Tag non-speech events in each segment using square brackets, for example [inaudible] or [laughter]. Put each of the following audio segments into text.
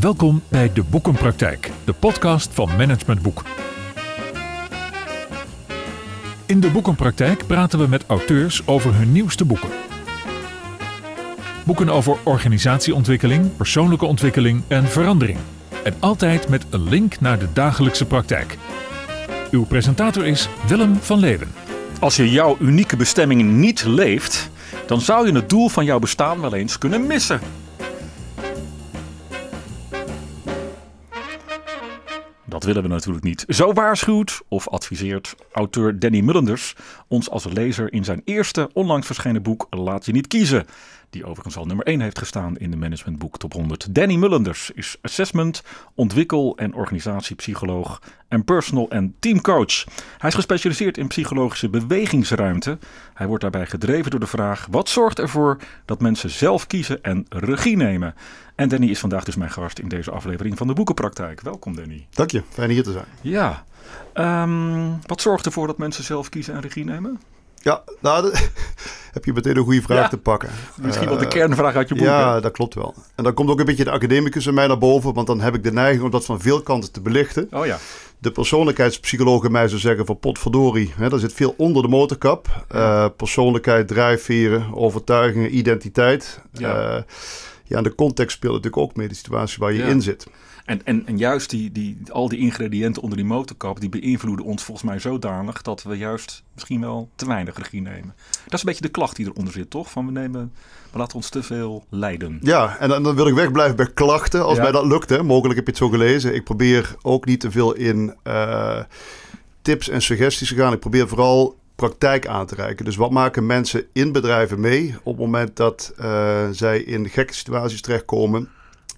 Welkom bij De Boekenpraktijk, de podcast van Management Boek. In De Boekenpraktijk praten we met auteurs over hun nieuwste boeken. Boeken over organisatieontwikkeling, persoonlijke ontwikkeling en verandering. En altijd met een link naar de dagelijkse praktijk. Uw presentator is Willem van Leeuwen. Als je jouw unieke bestemming niet leeft, dan zou je het doel van jouw bestaan wel eens kunnen missen. Dat willen we natuurlijk niet. Zo waarschuwt of adviseert auteur Danny Mullenders ons als lezer in zijn eerste onlangs verschenen boek Laat je niet kiezen. Die overigens al nummer 1 heeft gestaan in de managementboek top 100. Danny Mullenders is assessment, ontwikkel- en organisatiepsycholoog en personal- en teamcoach. Hij is gespecialiseerd in psychologische bewegingsruimte. Hij wordt daarbij gedreven door de vraag: wat zorgt ervoor dat mensen zelf kiezen en regie nemen? En Danny is vandaag dus mijn gast in deze aflevering van de Boekenpraktijk. Welkom Danny. Dank je, fijn hier te zijn. Ja, ehm, wat zorgt ervoor dat mensen zelf kiezen en regie nemen? Ja, nou, [laughs] heb je meteen een goede vraag Ja, te pakken. Misschien wel de Eh, kernvraag uit je boek. hè? Ja, dat klopt wel. En dan komt ook een beetje de academicus in mij naar boven, want dan heb ik de neiging om dat van veel kanten te belichten. Oh ja. De persoonlijkheidspsycholoog in mij zou zeggen van potverdorie, hè, daar zit veel onder de motorkap. Eh, persoonlijkheid, drijfveren, overtuigingen, identiteit. Ja. Ja. ja, en de context speelt natuurlijk ook mee, de situatie waar je Ja. in zit. En, en, en juist die, die, al die ingrediënten onder die motorkap, die beïnvloeden ons volgens mij zodanig dat we juist misschien wel te weinig regie nemen. Dat is een beetje de klacht die eronder zit, toch? Van we nemen, we laten ons te veel leiden. Ja, en dan, dan wil ik wegblijven bij klachten. Als Ja. mij dat lukt, hè. mogelijk heb je het zo gelezen. Ik probeer ook niet te veel in eh, tips en suggesties te gaan. Ik probeer vooral praktijk aan te reiken. Dus wat maken mensen in bedrijven mee op het moment dat eh, zij in gekke situaties terechtkomen,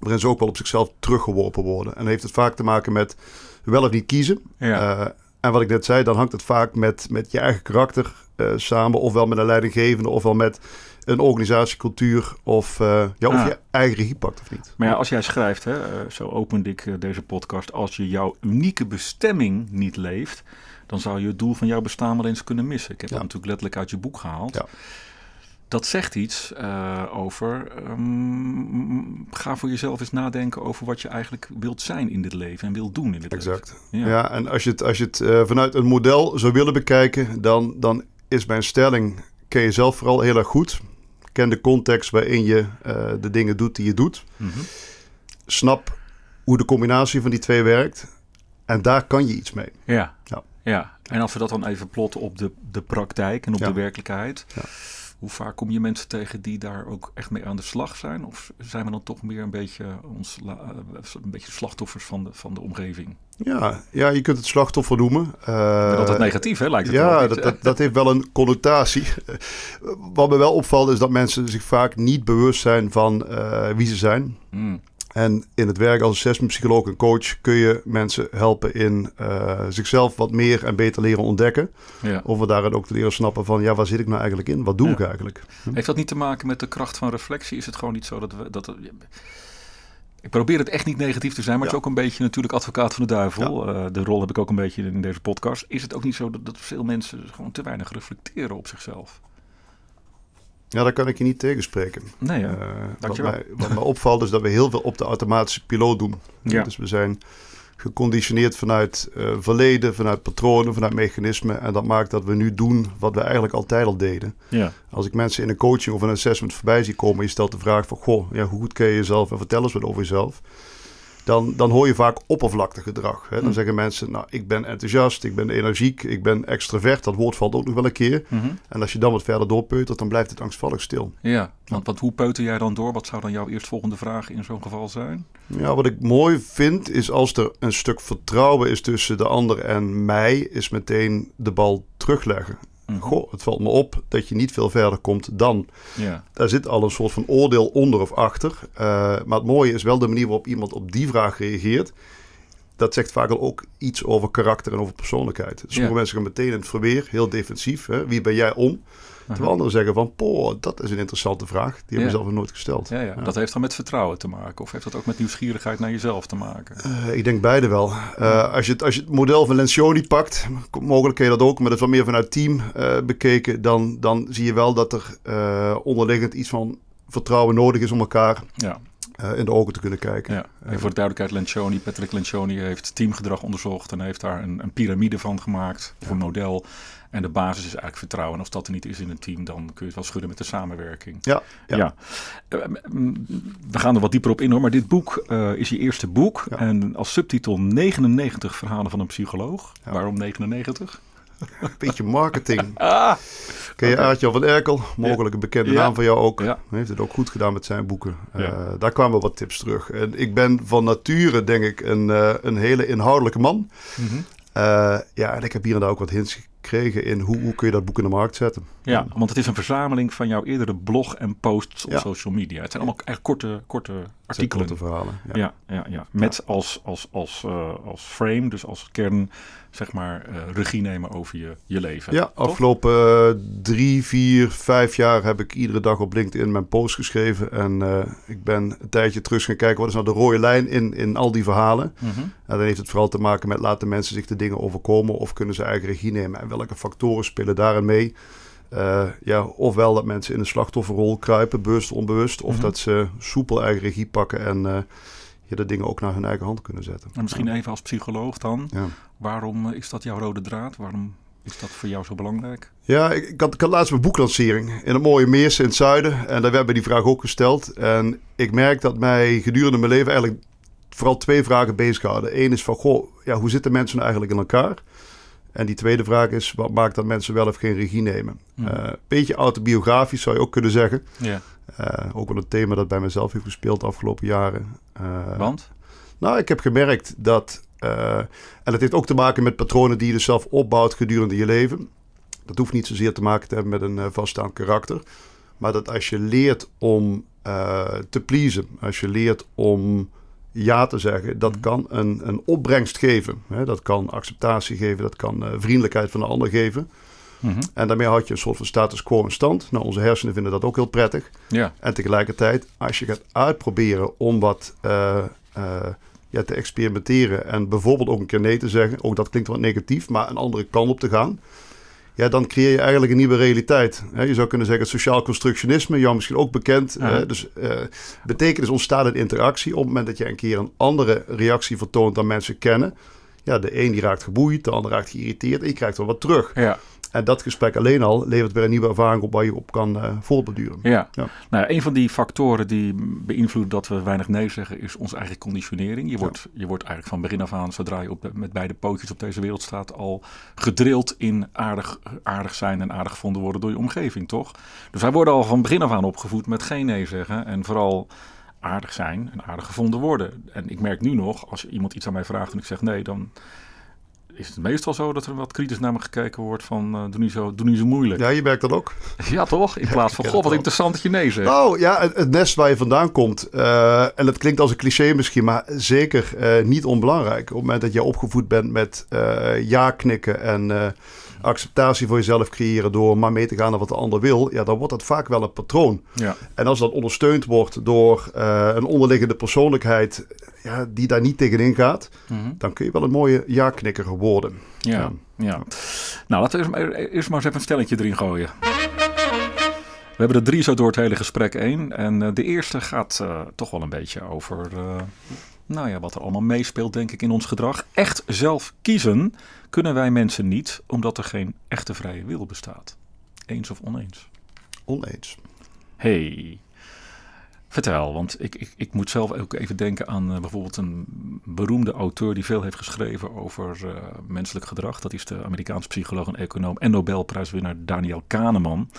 waarin ze ook wel op zichzelf teruggeworpen worden. En heeft het vaak te maken met wel of niet kiezen. Ja. Eh, en wat ik net zei, dan hangt het vaak met, met je eigen karakter eh, samen, ofwel met een leidinggevende, ofwel met een organisatiecultuur, of, eh, ja, of Ah. je eigen regie pakt of niet. Maar ja, als jij schrijft, hè, zo opende ik deze podcast, als je jouw unieke bestemming niet leeft, dan zou je het doel van jouw bestaan wel eens kunnen missen. Ik heb Ja. dat natuurlijk letterlijk uit je boek gehaald. Ja. Dat zegt iets eh, over, ehm, ga voor jezelf eens nadenken over wat je eigenlijk wilt zijn in dit leven en wilt doen in dit Exact. leven. Ja. en als je het, als je het eh, vanuit een model zou willen bekijken, dan, dan is mijn stelling, ken jezelf vooral heel erg goed. Ken de context waarin je eh, de dingen doet die je doet. Mhm. Snap hoe de combinatie van die twee werkt. En daar kan je iets mee. Ja. Ja. ja. En als we dat dan even plotten op de, de praktijk en op Ja. de werkelijkheid. Ja. Hoe vaak kom je mensen tegen die daar ook echt mee aan de slag zijn? Of zijn we dan toch meer een beetje, ons, eh, een beetje slachtoffers van de, van de omgeving? Ja, ja, je kunt het slachtoffer noemen. Eh, dat is negatief, hè, lijkt het. Ja, dat, dat, dat heeft wel een connotatie. [laughs] Wat me wel opvalt is dat mensen zich vaak niet bewust zijn van eh, wie ze zijn. Mm, En in het werk als assessmentpsycholoog en coach kun je mensen helpen in eh, zichzelf wat meer en beter leren ontdekken. ja. Of we daarin ook te leren snappen van, ja, waar zit ik nou eigenlijk in? Wat doe Ja. ik eigenlijk? Heeft dat niet te maken met de kracht van reflectie? Is het gewoon niet zo dat we. Dat, ik probeer het echt niet negatief te zijn, maar het is ook een beetje natuurlijk advocaat van de duivel. Eh, de rol heb ik ook een beetje in deze podcast. Is het ook niet zo dat, dat veel mensen gewoon te weinig reflecteren op zichzelf? Ja, daar kan ik je niet tegenspreken. Nee, ja. Eh, wat, mij, wat mij opvalt is dat we heel veel op de automatische piloot doen. Ja. Dus we zijn geconditioneerd vanuit eh, verleden, vanuit patronen, vanuit mechanismen. En dat maakt dat we nu doen wat we eigenlijk altijd al deden. ja. Als ik mensen in een coaching of een assessment voorbij zie komen, je stelt de vraag van, goh, ja, hoe goed ken je jezelf en vertel eens wat over jezelf. Dan, dan hoor je vaak oppervlakkig gedrag. Hè? Dan Hm. zeggen mensen, nou, ik ben enthousiast, ik ben energiek, ik ben extravert. Dat woord valt ook nog wel een keer. Mhm. En als je dan wat verder doorpeutert, dan blijft het angstvallig stil. Ja, want, want hoe peuter jij dan door? Wat zou dan jouw eerstvolgende vraag in zo'n geval zijn? Ja, wat ik mooi vind, is als er een stuk vertrouwen is tussen de ander en mij, is meteen de bal terugleggen. Mhm. Goh, het valt me op dat je niet veel verder komt dan. Ja, Daar zit al een soort van oordeel onder of achter. Eh, maar het mooie is wel de manier waarop iemand op die vraag reageert. Dat zegt vaak al ook iets over karakter en over persoonlijkheid. Sommige Ja. mensen gaan meteen in het verweer, heel defensief. Hè? Wie ben jij om? Terwijl anderen zeggen van, poh, dat is een interessante vraag. Die hebben we zelf nog nooit gesteld. ja, ja. dat heeft dan met vertrouwen te maken. Of heeft dat ook met nieuwsgierigheid naar jezelf te maken? Eh, ik denk beide wel. Eh, als, je het, als je het model van Lencioni pakt, mogelijk kun je dat ook, maar dat is wat meer vanuit team eh, bekeken, dan, dan zie je wel dat er onderliggend iets van vertrouwen nodig is om elkaar Ja, uh, in de ogen te kunnen kijken. Ja. En voor de duidelijkheid, Lencioni, Patrick Lencioni heeft teamgedrag onderzocht en heeft daar een, een piramide van gemaakt, of een model. En de basis is eigenlijk vertrouwen. En als dat er niet is in een team, dan kun je het wel schudden met de samenwerking. Ja. ja. Uh, we gaan er wat dieper op in hoor. Maar dit boek uh, is je eerste boek. En als subtitel 99 verhalen van een psycholoog. Waarom 99? Een [laughs] beetje marketing. [laughs] ah, Ken je okay. Aartje van Erkel? Mogelijk een bekende naam van jou ook. Ja. heeft het ook goed gedaan met zijn boeken. Uh, daar kwamen wat tips terug. En ik ben van nature, denk ik, een, uh, een hele inhoudelijke man. Mm -hmm. uh, ja, en ik heb hier en daar ook wat hints gekregen in hoe, hoe kun je dat boek in de markt zetten. Ja, want het is een verzameling van jouw eerdere blog en posts op social media. Het zijn allemaal echt korte, korte artikelen. Korte verhalen. Ja, ja, ja. ja. Met Als, als, als, als frame, dus als kern zeg maar, uh, regie nemen over je, je leven. Ja, afgelopen uh, drie, vier, vijf jaar heb ik iedere dag op LinkedIn mijn post geschreven. En ik ben een tijdje terug gaan kijken, wat is nou de rode lijn in, in al die verhalen? Mm -hmm. En dan heeft het vooral te maken met laten mensen zich de dingen overkomen of kunnen ze eigen regie nemen? En welke factoren spelen daarin mee? Uh, ja, ofwel dat mensen in een slachtofferrol kruipen, bewust onbewust. Of mm -hmm. dat ze soepel eigen regie pakken en uh, ja, de dingen ook naar hun eigen hand kunnen zetten. En misschien even als psycholoog dan. Ja. Waarom is dat jouw rode draad? Waarom is dat voor jou zo belangrijk? Ja, ik, ik, had, ik had laatst mijn boeklancering in een mooie Meers in het zuiden. En daar werd me die vraag ook gesteld. En ik merk dat mij gedurende mijn leven eigenlijk vooral twee vragen bezighouden. Eén is van, goh, ja, hoe zitten mensen nou eigenlijk in elkaar? En die tweede vraag is, wat maakt dat mensen wel of geen regie nemen? Een hmm. uh, beetje autobiografisch zou je ook kunnen zeggen. Uh, ook wel een thema dat bij mezelf heeft gespeeld de afgelopen jaren. Uh, Want? Nou, ik heb gemerkt dat... en het heeft ook te maken met patronen die je dus zelf opbouwt gedurende je leven. Dat hoeft niet zozeer te maken te hebben met een vaststaand karakter. Maar dat als je leert om te pleasen, als je leert om ja te zeggen, dat kan een, een opbrengst geven. Hè? Dat kan acceptatie geven, dat kan uh, vriendelijkheid van de ander geven. Mm -hmm. En daarmee had je een soort van status quo in stand. Nou, onze hersenen vinden dat ook heel prettig. Ja. En tegelijkertijd, als je gaat uitproberen om wat uh, uh, ja, te experimenteren en bijvoorbeeld ook een keer nee te zeggen, ook dat klinkt wat negatief, maar een andere kant op te gaan. Ja, dan creëer je eigenlijk een nieuwe realiteit. Je zou kunnen zeggen sociaal constructionisme, jou misschien ook bekend. Dus uh, betekenis ontstaat in interactie. Op het moment dat je een keer een andere reactie vertoont dan mensen kennen. Ja, de een die raakt geboeid, de ander raakt geïrriteerd en je krijgt wel wat terug. Ja. En dat gesprek alleen al levert weer een nieuwe ervaring op waar je op kan uh. Ja. ja. Nou, een van die factoren die beïnvloeden dat we weinig nee zeggen, is onze eigen conditionering. Je wordt, ja. je wordt eigenlijk van begin af aan, zodra je op de, met beide pootjes op deze wereld staat, al gedrild in aardig, aardig zijn en aardig gevonden worden door je omgeving, toch? Dus wij worden al van begin af aan opgevoed met geen nee zeggen. En vooral aardig zijn en aardig gevonden worden. En ik merk nu nog, als iemand iets aan mij vraagt en ik zeg nee, dan is het meestal zo dat er wat kritisch naar me gekeken wordt van uh, doe, niet zo, doe niet zo moeilijk. Ja, je merkt dat ook. [laughs] Ja, toch? In plaats van, goh, wat interessant dat je nee zegt. Nou ja, het, het nest waar je vandaan komt. Uh, en dat klinkt als een cliché misschien, maar zeker uh, niet onbelangrijk. Op het moment dat je opgevoed bent met ja knikken en acceptatie voor jezelf creëren door maar mee te gaan naar wat de ander wil, ja, dan wordt dat vaak wel een patroon. Ja. En als dat ondersteund wordt door een onderliggende persoonlijkheid ja, die daar niet tegenin gaat, mm -hmm. dan kun je wel een mooie ja-knikker worden. Ja, ja, ja. Nou, laten we eerst, eerst maar eens even een stelletje erin gooien. We hebben er drie zo door het hele gesprek heen. En uh, de eerste gaat uh, toch wel een beetje over uh, nou ja, wat er allemaal meespeelt, denk ik, in ons gedrag. Echt zelf kiezen kunnen wij mensen niet, omdat er geen echte vrije wil bestaat. Eens of oneens? Oneens. Hey, Vertel, want ik, ik, ik moet zelf ook even denken aan uh, bijvoorbeeld een beroemde auteur die veel heeft geschreven over uh, menselijk gedrag. Dat is de Amerikaanse psycholoog en econoom en Nobelprijswinnaar Daniel Kahneman.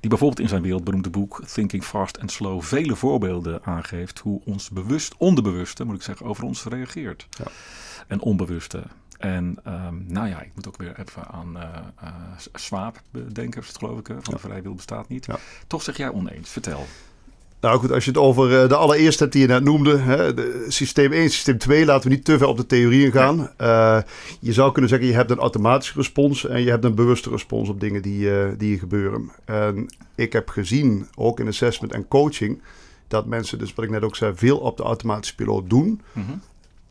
Die bijvoorbeeld in zijn wereldberoemde boek Thinking Fast and Slow vele voorbeelden aangeeft hoe ons bewust, onderbewuste, moet ik zeggen, over ons reageert. Ja. En onbewuste. En um, nou ja, ik moet ook weer even aan uh, uh, Swaap denken, geloof ik, van ja. de vrije wil bestaat niet. Ja. Toch zeg jij oneens. Vertel. Nou goed, als je het over uh, de allereerste hebt die je net noemde, hè, de, systeem 1, systeem 2, laten we niet te ver op de theorieën gaan. Uh, je zou kunnen zeggen, je hebt een automatische respons en je hebt een bewuste respons op dingen die, uh, die gebeuren. En ik heb gezien, ook in assessment en coaching, dat mensen, dus wat ik net ook zei, veel op de automatische piloot doen. Mm -hmm.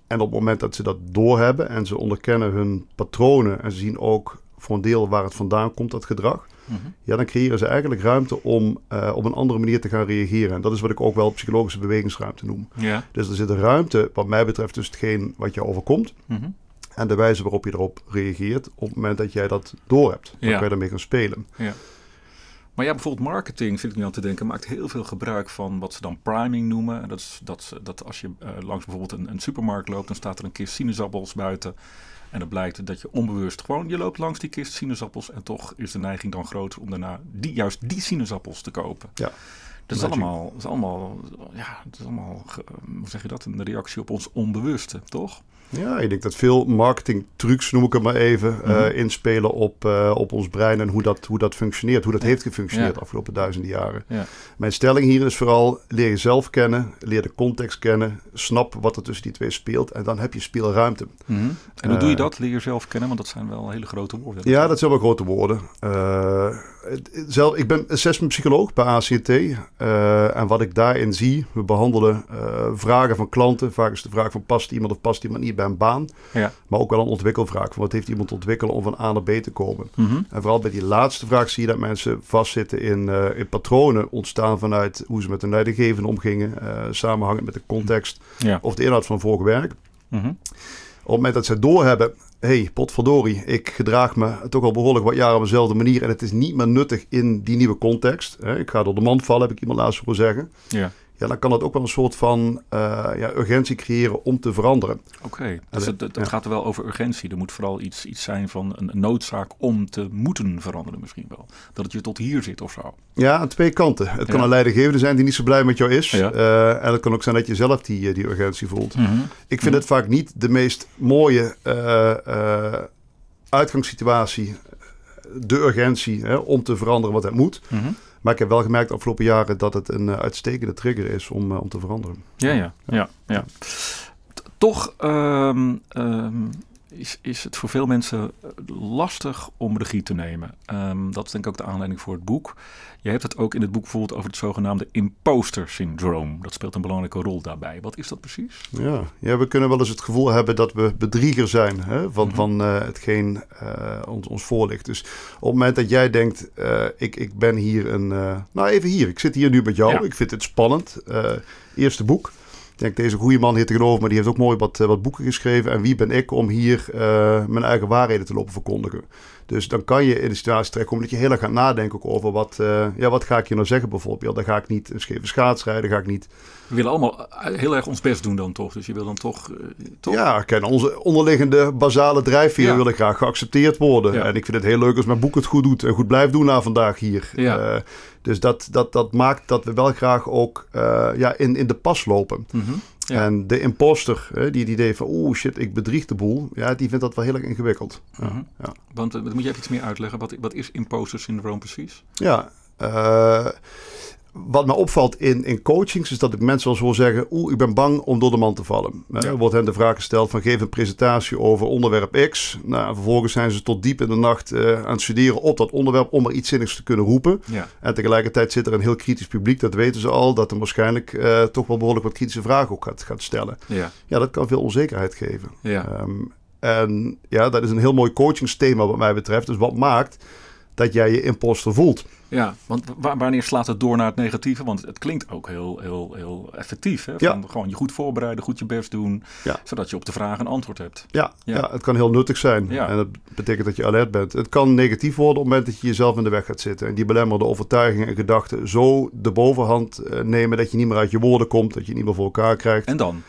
En op het moment dat ze dat doorhebben en ze onderkennen hun patronen en ze zien ook voor een deel waar het vandaan komt, dat gedrag. Mhm. Ja, dan creëren ze eigenlijk ruimte om eh, op een andere manier te gaan reageren. En dat is wat ik ook wel psychologische bewegingsruimte noem. Ja. Dus er zit een ruimte, wat mij betreft, tussen hetgeen wat je overkomt Mhm. en de wijze waarop je erop reageert op het moment dat jij dat doorhebt. Dan Ja. kan je daarmee gaan spelen. Maar ja, bijvoorbeeld marketing, zit ik nu aan te denken, maakt heel veel gebruik van wat ze dan priming noemen. En Dat is dat, dat als je eh, langs bijvoorbeeld een, een supermarkt loopt, dan staat er een kist sinaasappels buiten. En dan blijkt dat je onbewust gewoon, je loopt langs die kist sinaasappels en toch is de neiging dan groot om daarna die, juist die sinaasappels te kopen. Ja. Dat is, allemaal, dat is allemaal, ja, dat is allemaal, hoe zeg je dat, een reactie op ons onbewuste, toch? Ja, ik denk dat veel marketingtrucs, noem ik het maar even, Mhm. eh, inspelen op, eh, op ons brein en hoe dat, hoe dat functioneert, hoe dat Ja. heeft gefunctioneerd Ja. de afgelopen duizenden jaren. Ja. Mijn stelling hier is vooral leer jezelf kennen, leer de context kennen, snap wat er tussen die twee speelt en dan heb je speelruimte. En hoe doe je Eh, dat? Leer jezelf kennen, want dat zijn wel hele grote woorden. Ja, dat zijn wel grote woorden. Zelf, ik ben assessment psycholoog bij ACT. eh, en wat ik daarin zie, we behandelen eh, vragen van klanten. Vaak is de vraag van past iemand of past iemand niet bij een baan. Ja. Maar ook wel een ontwikkelvraag van wat heeft iemand te ontwikkelen om van A naar B te komen. Mhm. En vooral bij die laatste vraag zie je dat mensen vastzitten in, eh, in patronen ontstaan vanuit hoe ze met hun leidinggevende omgingen. samenhangend met de context Ja. of de inhoud van vorig werk. Mhm. Op het moment dat zij doorhebben, hey, potverdorie, ik gedraag me toch al behoorlijk wat jaren op dezelfde manier en het is niet meer nuttig in die nieuwe context. Ik ga door de mand vallen, heb ik iemand laatst horen zeggen. Ja. Ja, dan kan dat ook wel een soort van eh, ja, urgentie creëren om te veranderen. Oké, dus het, het ja. gaat er wel over urgentie. Er moet vooral iets, iets zijn van een noodzaak om te moeten veranderen misschien wel. Dat het je tot hier zit of zo. Ja, aan twee kanten. Het kan een leidinggevende zijn die niet zo blij met jou is. Eh, en het kan ook zijn dat je zelf die, eh, die urgentie voelt. Ik vind Mhm. het vaak niet de meest mooie uitgangssituatie, de urgentie hè, om te veranderen wat het moet. Mhm. Maar ik heb wel gemerkt de afgelopen jaren dat het een eh, uitstekende trigger is om, eh, om te veranderen. Ja, ja, ja. ja. Toch ehm, ehm, is, is het voor veel mensen eh, lastig om regie te nemen. Ehm, dat is denk ik ook de aanleiding voor het boek. Je hebt het ook in het boek bijvoorbeeld over het zogenaamde imposter syndroom. Dat speelt een belangrijke rol daarbij. Wat is dat precies? Ja, ja, we kunnen wel eens het gevoel hebben dat we bedrieger zijn hè, van, Mhm. van eh, hetgeen eh, ons, ons voorligt. Dus op het moment dat jij denkt, ik, ik ben hier een... nou, even hier. Ik zit hier nu met jou. Ja. Ik vind het spannend. Eerste boek. Denk, deze goede man hier tegenover me, die heeft ook mooi wat, eh, wat boeken geschreven. En wie ben ik om hier eh, mijn eigen waarheden te lopen verkondigen? Dus dan kan je in de situatie terechtkomen dat je heel erg gaat nadenken ook over wat, eh, ja, wat ga ik je nou zeggen bijvoorbeeld. Dan ga ik niet een scheve schaatsrijden, ga ik niet We willen allemaal eh, heel erg ons best doen dan toch. Dus je wil dan toch... eh, toch? Ja, ken onze onderliggende basale drijfveer Ja. willen graag geaccepteerd worden. Ja. En ik vind het heel leuk als mijn boek het goed doet en goed blijft doen na vandaag hier. Ja. Dus dat, dat, dat maakt dat we wel graag ook ja, in, in de pas lopen. Mhm. Ja. En de imposter, hè, die het idee van oeh shit, ik bedrieg de boel. Ja, die vindt dat wel heel erg ingewikkeld. Ja, Mhm. ja. Want eh, moet je even iets meer uitleggen. Wat, wat is imposter syndroom precies? Ja, eh, wat me opvalt in, in coachings is dat ik mensen wel hoor zeggen... oeh, ik ben bang om door de man te vallen. Ja. Er wordt hen de vraag gesteld van geef een presentatie over onderwerp X. Nou, vervolgens zijn ze tot diep in de nacht eh, aan het studeren op dat onderwerp... om er iets zinnigs te kunnen roepen. Ja. En tegelijkertijd zit er een heel kritisch publiek, dat weten ze al... dat er waarschijnlijk eh, toch wel behoorlijk wat kritische vragen ook gaat, gaat stellen. Ja. Ja, dat kan veel onzekerheid geven. Ja. Ehm, en ja, dat is een heel mooi coachingsthema wat mij betreft. Dus wat maakt dat jij je imposter voelt? Ja, want wa- wanneer slaat het door naar het negatieve? Want het klinkt ook heel, heel, heel effectief. Hè? Van Ja. Gewoon je goed voorbereiden, goed je best doen. Ja. Zodat je op de vraag een antwoord hebt. Ja, Ja. ja. het kan heel nuttig zijn. En dat betekent dat je alert bent. Het kan negatief worden op het moment dat je jezelf in de weg gaat zitten. En die belemmerde overtuigingen en gedachten zo de bovenhand eh, nemen dat je niet meer uit je woorden komt. Dat je het niet meer voor elkaar krijgt. En dan?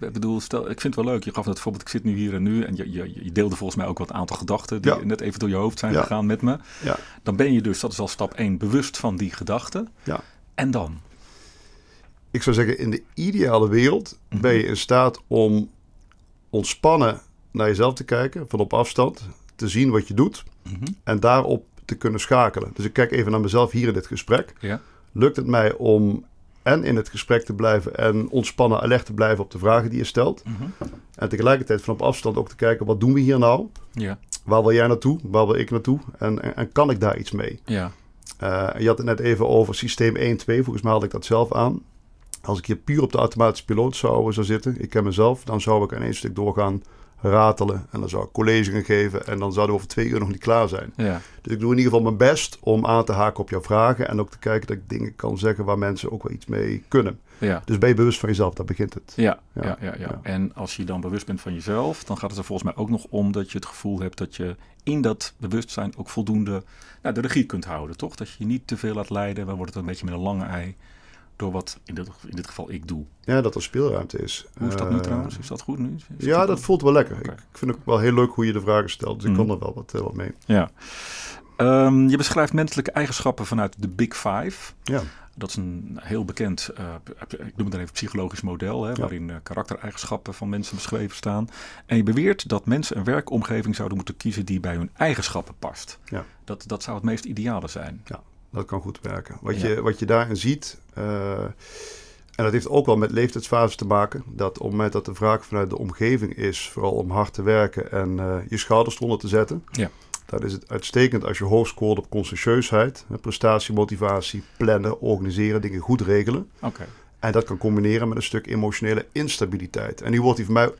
Ik bedoel, stel, ik vind het wel leuk. Je gaf het voorbeeld, ik zit nu hier en nu. En je, je, je deelde volgens mij ook wat aantal gedachten die Ja. net even door je hoofd zijn Ja. gegaan met me. Ja. Dan ben je dus, dat is al stap 1, bewust van die gedachten. Ja. En dan? Ik zou zeggen, in de ideale wereld Mhm. ben je in staat om ontspannen naar jezelf te kijken, van op afstand, te zien wat je doet Mhm. en daarop te kunnen schakelen. Dus ik kijk even naar mezelf hier in dit gesprek. Ja. Lukt het mij om en in het gesprek te blijven en ontspannen alert te blijven op de vragen die je stelt? Mhm. En tegelijkertijd van op afstand ook te kijken, wat doen we hier nou? Ja. Waar wil jij naartoe? Waar wil ik naartoe? En, en, en kan ik daar iets mee? Ja. Eh, je had het net even over systeem 1, 2. Volgens mij haalde ik dat zelf aan. Als ik hier puur op de automatische piloot zou, zou zitten, ik ken mezelf, dan zou ik aan één stuk doorgaan ratelen. En dan zou ik college gaan geven. En dan zouden we over twee uur nog niet klaar zijn. Ja. Dus ik doe in ieder geval mijn best om aan te haken op jouw vragen. En ook te kijken dat ik dingen kan zeggen waar mensen ook wel iets mee kunnen. Ja. Dus ben je bewust van jezelf, daar begint het. Ja, Ja, ja, ja. En als je dan bewust bent van jezelf, dan gaat het er volgens mij ook nog om dat je het gevoel hebt dat je in dat bewustzijn ook voldoende nou, de regie kunt houden, toch? Dat je je niet te veel laat leiden, dan wordt het een beetje met een lange ei door wat in dit, in dit geval ik doe. Ja, dat er speelruimte is. Hoe is dat nu Eh, trouwens? Is dat goed nu? Is Ja, dat voelt wel lekker. Ik vind het ook wel heel leuk hoe je de vragen stelt. Dus ik Mhm. kan er wel wat, eh, wat mee. Ja. Ehm, je beschrijft menselijke eigenschappen vanuit de Big Five. Ja. Dat is een heel bekend, eh, ik noem het dan even psychologisch model, hè, Ja. waarin karaktereigenschappen van mensen beschreven staan. En je beweert dat mensen een werkomgeving zouden moeten kiezen die bij hun eigenschappen past. Ja. Dat, dat zou het meest ideale zijn. Dat kan goed werken. Wat, Ja. je, wat je daarin ziet, eh, en dat heeft ook wel met leeftijdsfase te maken, dat op het moment dat de vraag vanuit de omgeving is, vooral om hard te werken en eh, je schouders eronder te zetten, Ja. dan is het uitstekend als je hoog scoort op conscientieusheid, hè, prestatie, motivatie, plannen, organiseren, dingen goed regelen. Oké. En dat kan combineren met een stuk emotionele instabiliteit. En nu wordt die voor mij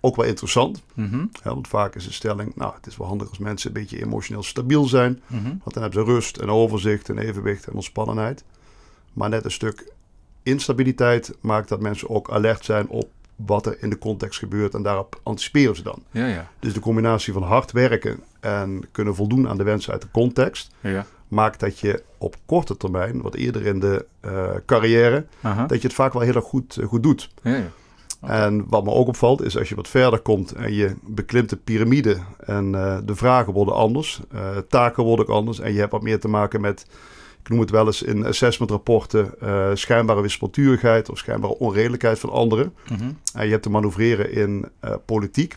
ook wel interessant. Mhm, Hè, want vaak is de stelling, nou, het is wel handig als mensen een beetje emotioneel stabiel zijn. mhm. Want dan hebben ze rust en overzicht en evenwicht en ontspannenheid. Maar net een stuk instabiliteit maakt dat mensen ook alert zijn op wat er in de context gebeurt. En daarop anticiperen ze dan. Ja, ja. Dus de combinatie van hard werken en kunnen voldoen aan de wensen uit de context... ja. maakt dat je op korte termijn, wat eerder in de eh, carrière... Dat je het vaak wel heel erg goed, eh, goed doet. En wat me ook opvalt is als je wat verder komt en je beklimt de piramide en eh, de vragen worden anders, eh, taken worden ook anders en je hebt wat meer te maken met, ik noem het wel eens in assessmentrapporten, eh schijnbare wispelturigheid of schijnbare onredelijkheid van anderen. Mhm. En je hebt te manoeuvreren in politiek.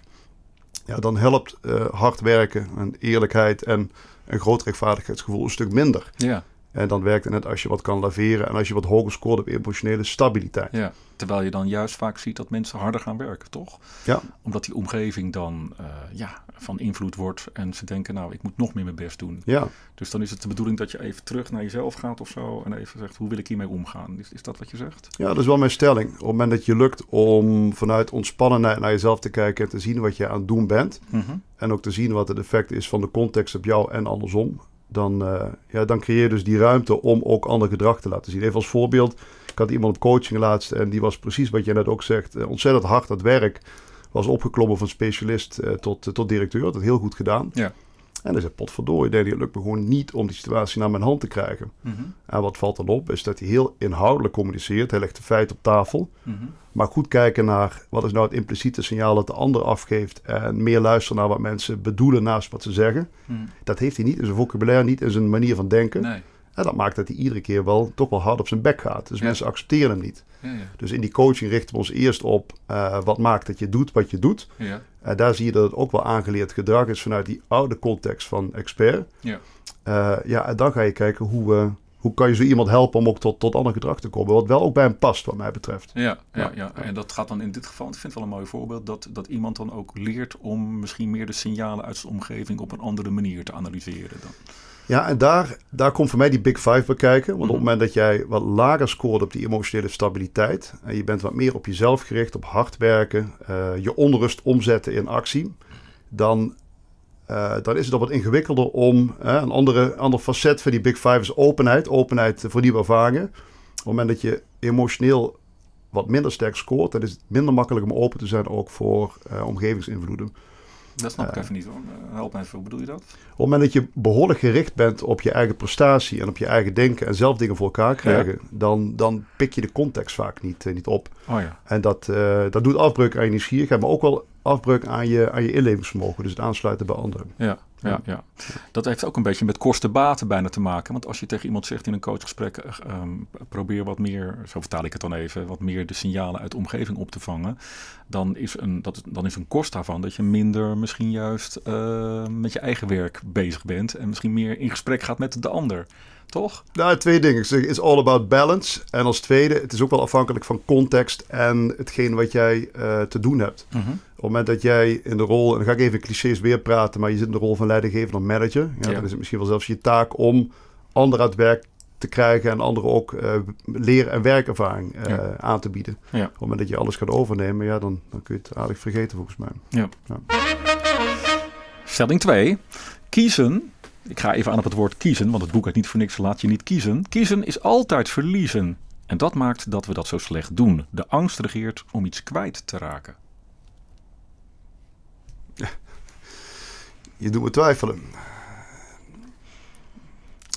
Ja, dan helpt hard werken en eerlijkheid en een groot rechtvaardigheidsgevoel een stuk minder. Ja, En dan werkt het net als je wat kan laveren en als je wat hoger scoort op emotionele stabiliteit. ja. Terwijl je dan juist vaak ziet dat mensen harder gaan werken, toch? Ja. Omdat die omgeving dan eh, ja, van invloed wordt en ze denken, nou, ik moet nog meer mijn best doen. Ja, Dus dan is het de bedoeling dat je even terug naar jezelf gaat of zo en even zegt, hoe wil ik hiermee omgaan? Is, is dat wat je zegt? Ja, dat is wel mijn stelling. Op het moment dat je lukt om vanuit ontspannenheid naar jezelf te kijken en te zien wat je aan het doen bent. Mhm. En ook te zien wat het effect is van de context op jou en andersom. Dan, eh, ja, dan creëer je dus die ruimte om ook ander gedrag te laten zien. Even als voorbeeld. Ik had iemand op coaching laatst en die was precies wat jij net ook zegt. eh, ontzettend hard aan het werk. Was opgeklommen van specialist eh, tot, tot directeur. Dat heel goed gedaan. Ja. En hij zei, potverdorie, nee, het lukt me gewoon niet om die situatie naar mijn hand te krijgen. Mhm. En wat valt dan op, is dat hij heel inhoudelijk communiceert. Hij legt de feiten op tafel. Mhm. Maar goed kijken naar wat is nou het impliciete signaal dat de ander afgeeft. En meer luisteren naar wat mensen bedoelen naast wat ze zeggen. Mhm. Dat heeft hij niet in zijn vocabulaire, niet in zijn manier van denken. Nee. En dat maakt dat hij iedere keer wel toch wel hard op zijn bek gaat. Dus Ja. mensen accepteren hem niet. Ja, ja. Dus in die coaching richten we ons eerst op eh, wat maakt dat je doet wat je doet. Ja. En daar zie je dat het ook wel aangeleerd gedrag is vanuit die oude context van expert. Ja. Eh, ja, en dan ga je kijken hoe, eh, hoe kan je zo iemand helpen om ook tot, tot ander gedrag te komen. Wat wel ook bij hem past, wat mij betreft. Ja, ja, Ja. ja. En dat gaat dan in dit geval, ik vind het wel een mooi voorbeeld, dat, dat iemand dan ook leert om misschien meer de signalen uit zijn omgeving op een andere manier te analyseren. Dan. Ja, en daar, daar komt voor mij die Big Five bij kijken. Want op Mhm. het moment dat jij wat lager scoort op die emotionele stabiliteit. en je bent wat meer op jezelf gericht, op hard werken. eh, je onrust omzetten in actie. dan, eh, dan is het al wat ingewikkelder om. een andere, ander facet van die Big Five is openheid. Openheid voor nieuwe ervaringen. Op het moment dat je emotioneel wat minder sterk scoort. dan is het minder makkelijk om open te zijn ook voor eh, omgevingsinvloeden. Dat snap ik Eh. even niet hoor. Help me even, hoe bedoel je dat? Op het moment dat je behoorlijk gericht bent op je eigen prestatie en op je eigen denken en zelf dingen voor elkaar krijgen, dan, dan pik je de context vaak niet, niet op. Oh ja. En dat, dat doet afbreuk aan je nieuwsgierigheid, maar ook wel afbreuk aan je, aan je inlevingsvermogen. Dus het aansluiten bij anderen. Ja, ja, ja. Dat heeft ook een beetje met kosten-baten bijna te maken. Want als je tegen iemand zegt in een coachgesprek, eh, ehm, probeer wat meer, zo vertaal ik het dan even, wat meer de signalen uit de omgeving op te vangen. Dan is een, dat, dan is een kost daarvan dat je minder misschien juist eh, met je eigen werk bezig bent. En misschien meer in gesprek gaat met de ander. Toch? Nou, twee dingen. Zeg, it's all about balance. En als tweede, het is ook wel afhankelijk van context en hetgeen wat jij eh, te doen hebt. Op het moment dat jij in de rol, en dan ga ik even clichés weer praten, maar je zit in de rol van leidinggevende of manager. Ja, Ja. Dan is het misschien wel zelfs je taak om anderen aan het werk te krijgen en anderen ook uh, leer- en werkervaring uh, Ja. aan te bieden. Op het moment dat je alles gaat overnemen, ja, dan, dan kun je het aardig vergeten volgens mij. Ja. Ja. Stelling 2. Kiezen. Ik ga even aan op het woord kiezen, want het boek heet niet voor niks laat je niet kiezen. Kiezen is altijd verliezen. En dat maakt dat we dat zo slecht doen. De angst regeert om iets kwijt te raken. Je doet me twijfelen.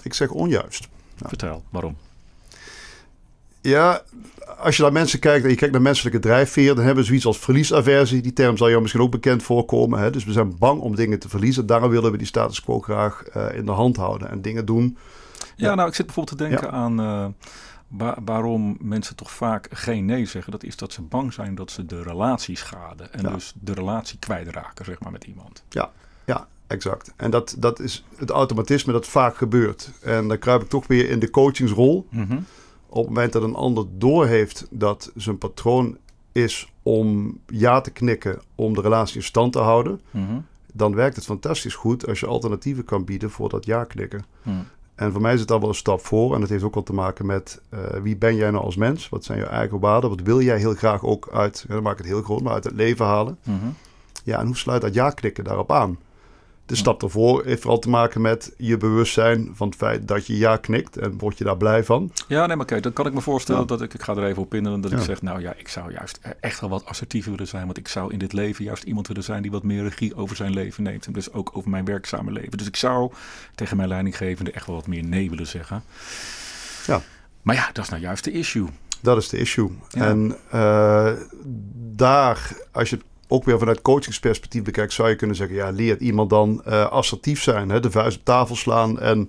Ik zeg onjuist. Vertel, waarom? Ja, als je naar mensen kijkt en je kijkt naar menselijke drijfveer, dan hebben we zoiets als verliesaversie. Die term zal jou misschien ook bekend voorkomen. Hè? Dus we zijn bang om dingen te verliezen. Daarom willen we die status quo graag eh, in de hand houden en dingen doen. Ja, Ja. nou, ik zit bijvoorbeeld te denken Ja. aan eh, wa- waarom mensen toch vaak geen nee zeggen. Dat is dat ze bang zijn dat ze de relatie schaden. En Ja. dus de relatie kwijtraken, zeg maar, met iemand. Ja, exact. En dat, dat is het automatisme dat vaak gebeurt. En dan kruip ik toch weer in de coachingsrol. Mhm. Op het moment dat een ander doorheeft dat zijn patroon is om ja te knikken om de relatie in stand te houden, Mhm. dan werkt het fantastisch goed als je alternatieven kan bieden voor dat ja knikken. Mhm. En voor mij zit daar wel een stap voor. En dat heeft ook wel te maken met eh, wie ben jij nou als mens? Wat zijn je eigen waarden? Wat wil jij heel graag ook uit, dan maak ik het heel groot, maar uit het leven halen? Mhm. Ja, en hoe sluit dat ja knikken daarop aan? De stap ervoor heeft vooral te maken met je bewustzijn van het feit dat je ja knikt. En word je daar blij van? Ja, nee, maar kijk, dan kan ik me voorstellen Ja. dat ik, ik ga er even op in, dat ik zeg, nou ja, ik zou juist echt wel wat assertiever willen zijn, want ik zou in dit leven juist iemand willen zijn die wat meer regie over zijn leven neemt en dus ook over mijn werkzame leven. Dus ik zou tegen mijn leidinggevende echt wel wat meer nee willen zeggen. Ja. Maar ja, dat is nou juist de issue. Dat is de issue. Ja. En eh, daar, als je het ook weer vanuit coachingsperspectief bekijkt, zou je kunnen zeggen: ja, leert iemand dan eh, assertief zijn, hè? de vuist op tafel slaan en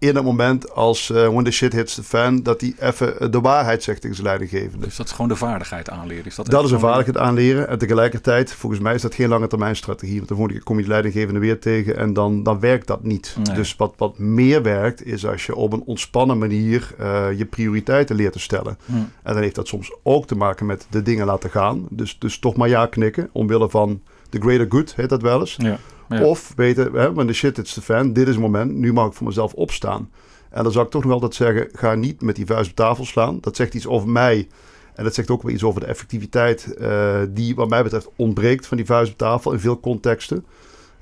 in het moment als eh, when the shit hits the fan, dat hij even eh, de waarheid zegt tegen zijn leidinggevende. Dus dat is gewoon de vaardigheid aanleren. Is dat, Dat is een vaardigheid aanleren. En tegelijkertijd, volgens mij is dat geen lange termijn strategie. Want keer kom je de leidinggevende weer tegen en dan, dan werkt dat niet. Nee. Dus wat, wat meer werkt, is als je op een ontspannen manier eh, je prioriteiten leert te stellen. Hm. En dan heeft dat soms ook te maken met de dingen laten gaan. Dus, dus toch maar ja knikken, omwille van the greater good, heet dat wel eens. Ja. Of weten, hè, when the shit hits the fan, dit is het moment, nu mag ik voor mezelf opstaan. En dan zou ik toch nog altijd zeggen, ga niet met die vuist op tafel slaan. Dat zegt iets over mij. En dat zegt ook wel iets over de effectiviteit eh, die wat mij betreft ontbreekt van die vuist op tafel in veel contexten.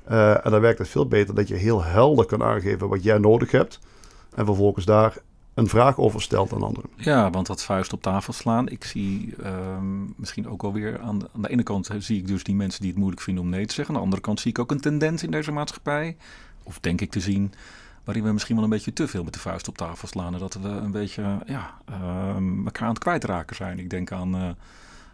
Eh, en dan werkt het veel beter dat je heel helder kan aangeven wat jij nodig hebt. En vervolgens daar een vraag over stelt aan anderen. Ja, want dat vuist op tafel slaan. Ik zie ehm, misschien ook wel weer aan de, aan de ene kant zie ik dus die mensen die het moeilijk vinden om nee te zeggen. Aan de andere kant zie ik ook een tendens in deze maatschappij. Of denk ik te zien. Waarin we misschien wel een beetje te veel met de vuist op tafel slaan. En dat we een beetje ja, ehm, elkaar aan het kwijtraken zijn. Ik denk aan eh,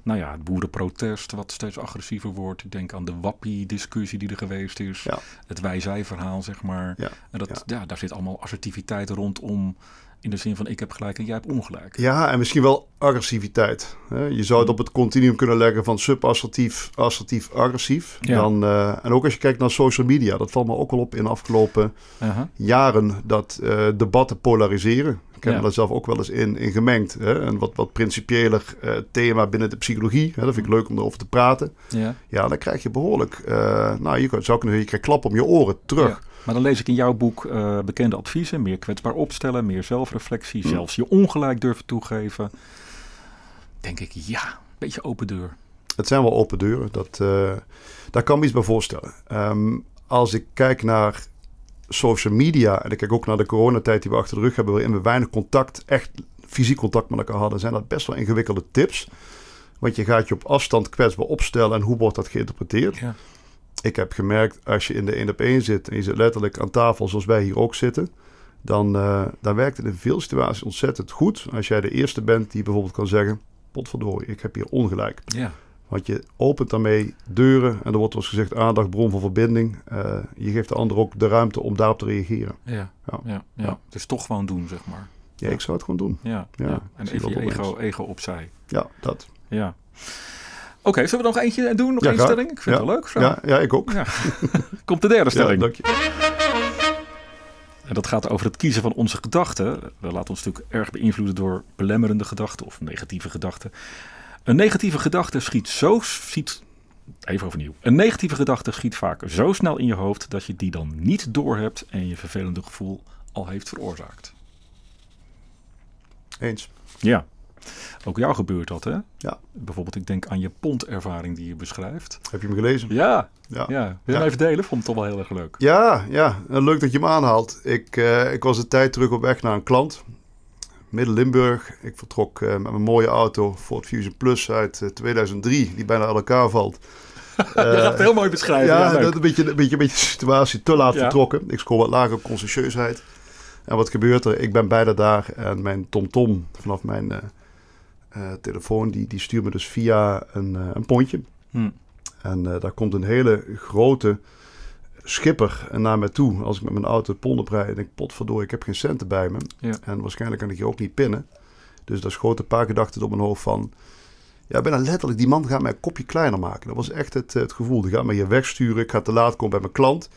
nou ja, het boerenprotest wat steeds agressiever wordt. Ik denk aan de wappie-discussie die er geweest is. Ja. Het wij-zij-verhaal, zeg maar. Ja, En dat, ja. ja. daar zit allemaal assertiviteit rondom. In de zin van ik heb gelijk en jij hebt ongelijk. Ja, en misschien wel agressiviteit. Je zou het op het continuum kunnen leggen van subassertief, assertief, agressief. Ja. Dan, eh, en ook als je kijkt naar social media, dat valt me ook wel op in de afgelopen jaren dat eh, debatten polariseren. Ik heb Ja. me daar zelf ook wel eens in, in gemengd. Hè? Een wat, wat principiëler eh, thema binnen de psychologie. Hè? Dat vind ik leuk om erover te praten. Ja. Ja, dan krijg je behoorlijk... eh, nou, je zou kunnen zeggen, je krijgt klap om je oren terug. Ja. Maar dan lees ik in jouw boek eh, bekende adviezen. Meer kwetsbaar opstellen, meer zelfreflectie. Hm. Zelfs je ongelijk durven toegeven. Denk ik, ja, beetje open deur. Het zijn wel open deuren. Dat, eh, daar kan me iets bij voorstellen. Ehm, als ik kijk naar social media en ik kijk ook naar de coronatijd die we achter de rug hebben, waarin we weinig contact, echt fysiek contact met elkaar hadden, zijn dat best wel ingewikkelde tips. Want je gaat je op afstand kwetsbaar opstellen en hoe wordt dat geïnterpreteerd? Ja. Ik heb gemerkt, als je in de één op één zit en je zit letterlijk aan tafel zoals wij hier ook zitten, dan, dan werkt het in veel situaties ontzettend goed. Als jij de eerste bent die bijvoorbeeld kan zeggen, potverdorie, ik heb hier ongelijk. Ja. Want je opent daarmee deuren en er wordt zoals gezegd aandacht, bron van verbinding. Eh, je geeft de ander ook de ruimte om daarop te reageren. Ja. Ja. Ja. Ja. Ja. Dus toch gewoon doen, zeg maar. Ja, ik zou het gewoon doen. Ja. Ja, En even je ego, ego opzij. Ja, dat. Ja. Oké, zullen we nog eentje doen? Nog Ja, één graag. stelling? Ik vind Ja. het wel leuk. Zo. Ja, ja, ik ook. Ja. [laughs] Komt de derde stelling. dank je. En dat gaat over het kiezen van onze gedachten. We laten ons natuurlijk erg beïnvloeden door belemmerende gedachten of negatieve gedachten. Een negatieve gedachte schiet zo schiet. Even overnieuw. Een negatieve gedachte schiet vaak zo snel in je hoofd dat je die dan niet doorhebt en je vervelende gevoel al heeft veroorzaakt. Eens. Ja. Ook jou gebeurt dat, hè? Ja. Bijvoorbeeld, ik denk aan je pontervaring die je beschrijft. Heb je hem gelezen? Ja. Ja. ja. Wil je Ja. even delen? Vond het toch wel heel erg leuk. Ja, ja. En leuk dat je hem aanhaalt. Ik, eh, ik was een tijd terug op weg naar een klant. Midden-Limburg. Ik vertrok eh, met mijn mooie auto Ford Fusion Plus uit eh, 2003. Die bijna uit elkaar valt. [laughs] je gaat het heel mooi beschrijven. Ja, dat een beetje, een beetje, een beetje de situatie te laat vertrokken. Ik scoor wat lager op conscientieusheid. En wat gebeurt er? Ik ben bijna daar en mijn TomTom vanaf mijn eh, eh, telefoon, die, die stuurt me dus via een, eh, een pontje. Hm. En eh, daar komt een hele grote schipper naar me toe als ik met mijn auto het pond oprijd. En ik potverdorie, ik heb geen centen bij me. Ja. En waarschijnlijk kan ik je ook niet pinnen. Dus daar schoten een paar gedachten op mijn hoofd van... Ja, bijna letterlijk, die man gaat mij een kopje kleiner maken. Dat was echt het, het gevoel. Die gaat mij hier wegsturen. Ik ga te laat komen bij mijn klant.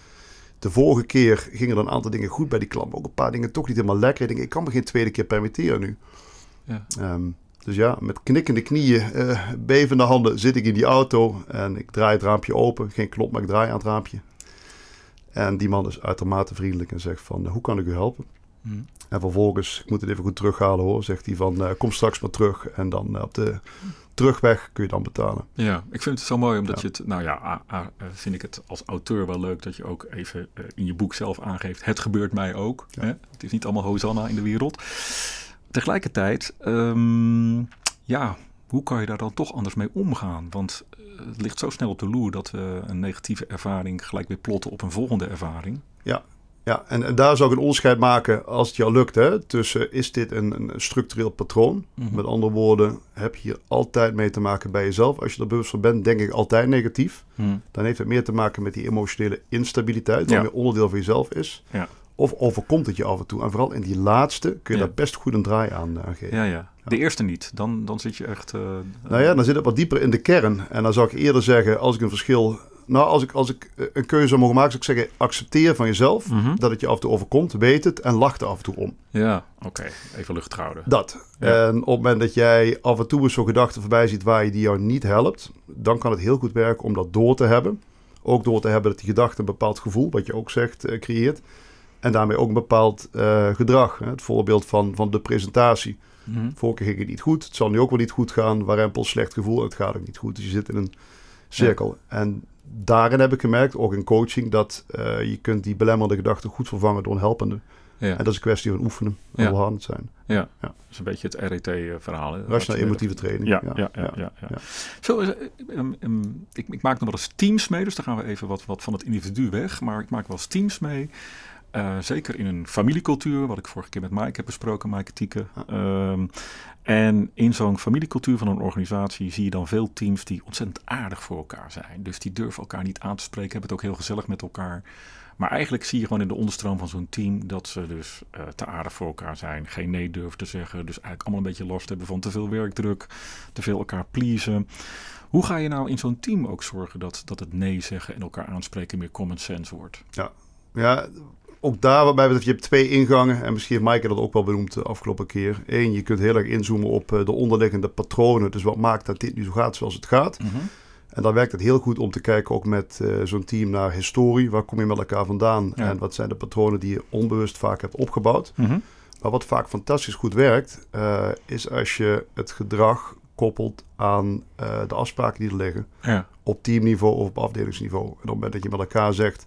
De vorige keer gingen er een aantal dingen goed bij die klant. Maar ook een paar dingen toch niet helemaal lekker. Ik denk, ik kan me geen tweede keer permitteren nu. Ja. Ehm, dus ja, met knikkende knieën, eh, bevende handen zit ik in die auto. En ik draai het raampje open. Geen knop, maar ik draai aan het raampje. En die man is uitermate vriendelijk en zegt van, hoe kan ik u helpen? Hm. En vervolgens, ik moet het even goed terughalen hoor, zegt hij van, eh, kom straks maar terug. En dan eh, op de terugweg kun je dan betalen. Ja, ik vind het zo mooi omdat Ja. je het, nou ja, a- a- eh, vind ik het als auteur wel leuk dat je ook even eh, in je boek zelf aangeeft, het gebeurt mij ook. Ja. Hè? Het is niet allemaal Hosanna in de wereld. Tegelijkertijd, ehm, ja, hoe kan je daar dan toch anders mee omgaan? Want eh, het ligt zo snel op de loer dat we een negatieve ervaring gelijk weer plotten op een volgende ervaring. Ja, en, en daar zou ik een onderscheid maken als het jou lukt. Hè, tussen is dit een, een structureel patroon? Mhm. Met andere woorden, heb je hier altijd mee te maken bij jezelf. Als je er bewust van bent, denk ik altijd negatief. Hm. Dan heeft het meer te maken met die emotionele instabiliteit, wat Ja. meer onderdeel van jezelf is. Ja. Of overkomt het je af en toe? En vooral in die laatste kun je Ja. daar best goed een draai aan, aan geven. Ja, ja. De eerste niet. Dan, dan zit je echt... eh, Nou ja, dan zit het wat dieper in de kern. En dan zou ik eerder zeggen, als ik een verschil... Nou, als ik, als ik eh, een keuze zou mogen maken, zou ik zeggen... accepteer van jezelf mhm. dat het je af en toe overkomt, weet het... en lach er af en toe om. Ja, oké. Even lucht houden. Dat. Ja. En op het moment dat jij af en toe eens zo'n gedachte voorbij ziet... waar je die jou niet helpt... dan kan het heel goed werken om dat door te hebben. Ook door te hebben dat die gedachte een bepaald gevoel... wat je ook zegt, eh, creëert. En daarmee ook een bepaald eh, gedrag. Hè? Het voorbeeld van, van de presentatie. Mhm. Vorige keer ging het niet goed. Het zal nu ook wel niet goed gaan. Warempel, slecht gevoel. Het gaat ook niet goed. Dus je zit in een cirkel. En daarin heb ik gemerkt, ook in coaching, dat eh, je kunt die belemmerende gedachten goed vervangen door een helpende. Ja. En dat is een kwestie van oefenen en Ja. zijn. Ja, Ja. dat is een beetje het RET-verhaal. Rationeel emotieve training. Ja, ja, ja. ja, ja, ja. Zo, eh, ehm, ehm, ik, ik maak nog wel eens teams mee, dus dan gaan we even wat, wat van het individu weg. Maar ik maak wel eens teams mee. Eh, zeker in een familiecultuur, wat ik vorige keer met Mike heb besproken, Mike Tieke. Ehm, en in zo'n familiecultuur van een organisatie zie je dan veel teams die ontzettend aardig voor elkaar zijn. Dus die durven elkaar niet aan te spreken, hebben het ook heel gezellig met elkaar. Maar eigenlijk zie je gewoon in de onderstroom van zo'n team dat ze dus eh, te aardig voor elkaar zijn. Geen nee durven te zeggen. Dus eigenlijk allemaal een beetje last hebben van te veel werkdruk. Te veel elkaar pleasen. Hoe ga je nou in zo'n team ook zorgen dat, dat het nee zeggen en elkaar aanspreken meer common sense wordt? Ja, ook daar wat mij betreft, je hebt twee ingangen. En misschien heeft Maaike dat ook wel benoemd de afgelopen keer. Eén, je kunt heel erg inzoomen op eh, de onderliggende patronen. Dus wat maakt dat dit nu zo gaat zoals het gaat. En dan werkt het heel goed om te kijken ook met eh, zo'n team naar historie. Waar kom je met elkaar vandaan? Ja. En wat zijn de patronen die je onbewust vaak hebt opgebouwd? Mhm. Maar wat vaak fantastisch goed werkt, eh, is als je het gedrag koppelt aan de afspraken die er liggen. Ja, Op teamniveau of op afdelingsniveau. En op het moment dat je met elkaar zegt,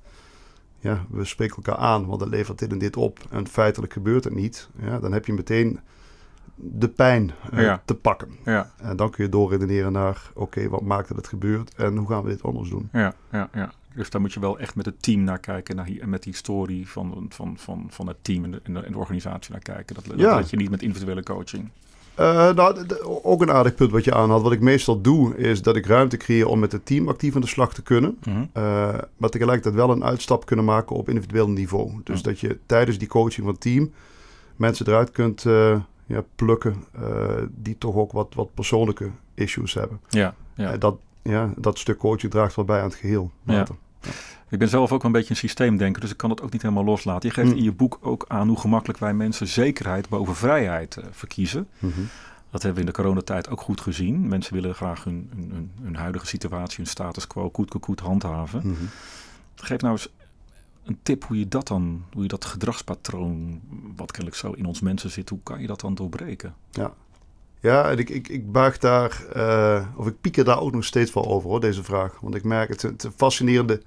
ja, we spreken elkaar aan, want dat levert dit en dit op. En feitelijk gebeurt het niet. Ja, dan heb je meteen de pijn eh, Ja. te pakken. ja, En dan kun je doorredeneren naar, oké, wat maakt dat het gebeurt en hoe gaan we dit anders doen? ja, ja, ja. Dus daar moet je wel echt met het team naar kijken. Naar, hi- met die story van, van, van, van het team en de, en de, en organisatie naar kijken. Dat, dat Ja. je niet met individuele coaching. Eh, nou, ook een aardig punt wat je aanhaalt. Wat ik meestal doe, is dat ik ruimte creëer om met het team actief aan de slag te kunnen. Mhm. Eh, maar tegelijkertijd wel een uitstap kunnen maken op individueel niveau. Dus dat je tijdens die coaching van het team mensen eruit kunt eh, ja, plukken die toch ook wat, wat persoonlijke issues hebben. Ja, ja. Dat, ja, dat stuk coaching draagt wel bij aan het geheel. Ja. Ik ben zelf ook een beetje een systeemdenker, dus ik kan het ook niet helemaal loslaten. Je geeft Hm. in je boek ook aan hoe gemakkelijk wij mensen zekerheid boven vrijheid eh, verkiezen. Mhm. Dat hebben we in de coronatijd ook goed gezien. Mensen willen graag hun, hun, hun, hun huidige situatie, hun status quo, koet, koet handhaven. Mhm. Geef nou eens een tip hoe je dat dan, hoe je dat gedragspatroon, wat kennelijk zo in ons mensen zit, hoe kan je dat dan doorbreken? Ja, ja en ik, ik, ik buig daar, uh, of ik pieker daar ook nog steeds wel over hoor, deze vraag. Want ik merk het, het fascinerende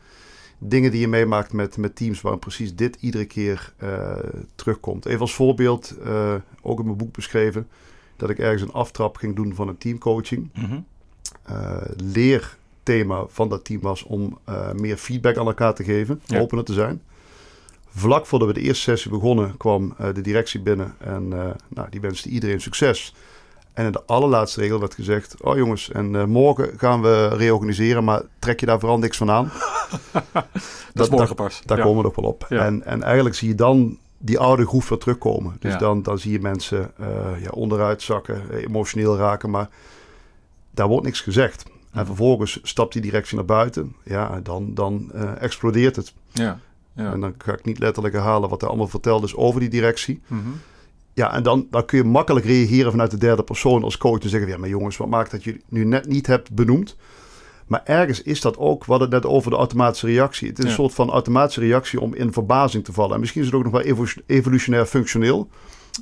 dingen die je meemaakt met, met teams waar precies dit iedere keer uh, terugkomt. Even als voorbeeld, uh, ook in mijn boek beschreven, dat ik ergens een aftrap ging doen van een teamcoaching. Mm -hmm. leerthema van dat team was om meer feedback aan elkaar te geven, ja. opener te zijn. Vlak voordat we de eerste sessie begonnen, kwam de directie binnen en nou, die wenste iedereen succes. En in de allerlaatste regel werd gezegd: Oh jongens, en uh, morgen gaan we reorganiseren, maar trek je daar vooral niks van aan. Dat, dat, is morgen pas. Daar, komen we nog wel op. En, en eigenlijk zie je dan die oude groef weer terugkomen. Dus ja. dan, dan zie je mensen uh, ja, onderuit zakken, emotioneel raken, maar daar wordt niks gezegd. En Mhm. vervolgens stapt die directie naar buiten. Ja, dan, dan uh, explodeert het. Ja. Ja. En dan ga ik niet letterlijk herhalen wat er allemaal verteld is over die directie. Mm -hmm. Ja, en dan, dan kun je makkelijk reageren vanuit de derde persoon als coach. En zeggen, ja, maar jongens, wat maakt dat je nu net niet hebt benoemd? Maar ergens is dat ook, we hadden het net over de automatische reactie. Het is Ja. een soort van automatische reactie om in verbazing te vallen. En misschien is het ook nog wel evo- evolutionair functioneel.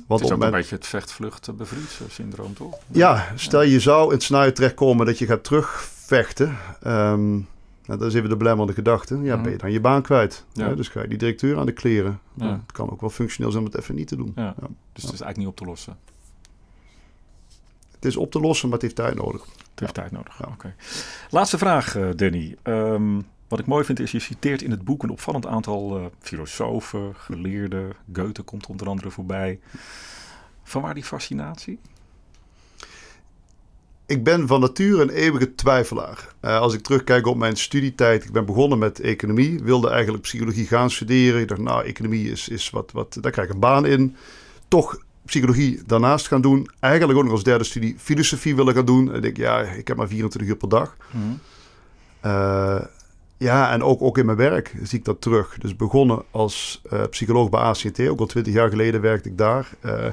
Want Het is ook het een beetje het vecht-vlucht-bevriend-syndroom, toch? Ja, stel je zou in het scenario terechtkomen dat je gaat terugvechten. Ehm nou, dat is even de belemmerende gedachte. Ja, Mhm. ben je dan je baan kwijt. Ja. Hè, dus ga je die directeur aan de kleren. Ja. Het kan ook wel functioneel zijn om het even niet te doen. Ja. Ja. Dus het is eigenlijk niet op te lossen. Het is op te lossen, maar het heeft tijd nodig. Heeft tijd nodig. Ja. Laatste vraag, eh, Danny. Ehm, wat ik mooi vind is, je citeert in het boek een opvallend aantal eh, filosofen, geleerden. Goethe komt onder andere voorbij. Van waar die fascinatie? Ik ben van nature een eeuwige twijfelaar. Eh, als ik terugkijk op mijn studietijd, ik ben begonnen met economie, wilde eigenlijk psychologie gaan studeren. Ik dacht, nou, economie is, is wat, wat, daar krijg ik een baan in. Toch psychologie daarnaast gaan doen. Eigenlijk ook nog als derde studie filosofie willen gaan doen. En ik denk, ja, ik heb maar 24 uur per dag. Eh, ja, en ook, ook in mijn werk zie ik dat terug. Dus begonnen als eh, psycholoog bij ACT, ook al 20 jaar geleden werkte ik daar. Eh,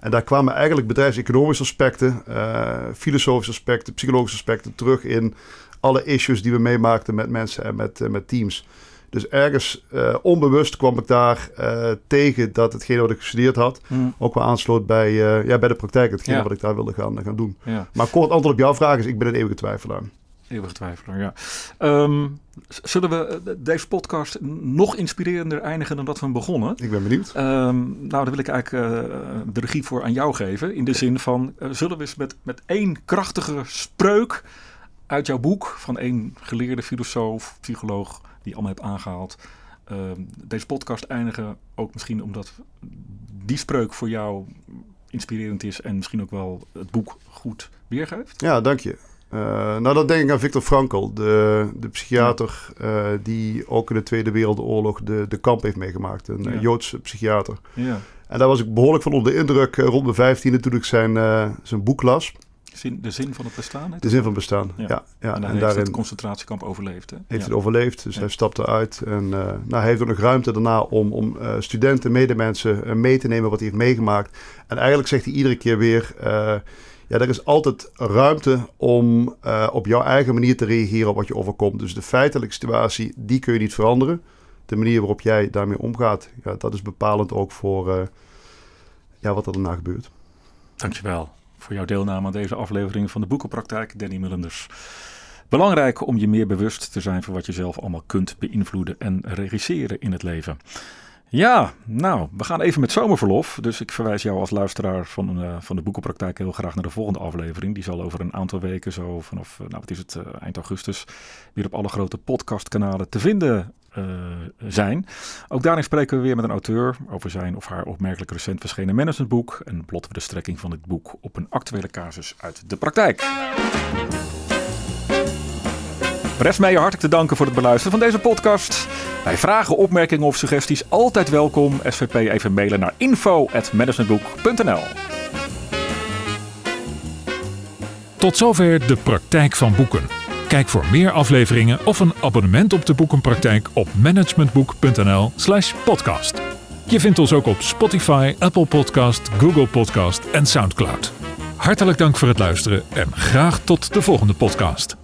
en daar kwamen eigenlijk bedrijfseconomische aspecten, filosofische aspecten, psychologische aspecten terug in alle issues die we meemaakten met mensen en met, met teams. Dus ergens eh, onbewust kwam ik daar eh, tegen dat hetgene wat ik gestudeerd had ook wel aansloot bij, eh, ja, bij de praktijk, hetgene Ja. wat ik daar wilde gaan, gaan doen. Ja, Maar kort antwoord op jouw vraag is, ik ben een eeuwige twijfelaar. eeuwige twijfelaar, ja. Ehm, zullen we deze podcast nog inspirerender eindigen dan dat we hem begonnen? Ik ben benieuwd. Ehm, nou, daar wil ik eigenlijk de regie voor aan jou geven. In de zin van, zullen we eens met, met één krachtige spreuk uit jouw boek... van één geleerde filosoof, psycholoog, die allemaal hebt aangehaald... ehm, deze podcast eindigen. Ook misschien omdat die spreuk voor jou inspirerend is... en misschien ook wel het boek goed weergeeft. Ja, dank je. Eh, nou, dan denk ik aan Viktor Frankl, de, de psychiater eh, die ook in de Tweede Wereldoorlog de, de kamp heeft meegemaakt. Een Ja. eh, Joodse psychiater. Ja. En daar was ik behoorlijk van onder de indruk rond mijn vijftiende toen ik zijn, zijn boek las. Zin, de zin van het bestaan. heet De zin van bestaan. Ja. Ja. Ja, en En, heeft daarin het concentratiekamp overleefd. Hè? heeft Ja. hij overleefd. Dus hij stapte uit. En eh, nou, hij heeft ook nog ruimte daarna om, om eh, studenten, medemensen eh, mee te nemen wat hij heeft meegemaakt. En eigenlijk zegt hij iedere keer weer... ja, er is altijd ruimte om op jouw eigen manier te reageren op wat je overkomt. Dus de feitelijke situatie, die kun je niet veranderen. De manier waarop jij daarmee omgaat, ja, dat is bepalend ook voor ja, wat er daarna gebeurt. Dankjewel voor jouw deelname aan deze aflevering van de Boekenpraktijk, Danny Mullenders. Belangrijk om je meer bewust te zijn van wat je zelf allemaal kunt beïnvloeden en regisseren in het leven. Ja, nou, we gaan even met zomerverlof. Dus ik verwijs jou als luisteraar van, eh, van de Boekenpraktijk heel graag naar de volgende aflevering. Die zal over een aantal weken, zo vanaf, eh, nou wat is het, eh, eind augustus, weer op alle grote podcastkanalen te vinden eh, zijn. Ook daarin spreken we weer met een auteur over zijn of haar opmerkelijk recent verschenen managementboek. En plotten we de strekking van dit boek op een actuele casus uit de praktijk. Rest mij je hartelijk te danken voor het beluisteren van deze podcast. Bij vragen, opmerkingen of suggesties altijd welkom. SVP even mailen naar info.managementboek.nl Tot zover de praktijk van boeken. Kijk voor meer afleveringen of een abonnement op de boekenpraktijk op managementboek.nl/slash podcast. Je vindt ons ook op Spotify, Apple Podcast, Google Podcast en Soundcloud. Hartelijk dank voor het luisteren en graag tot de volgende podcast.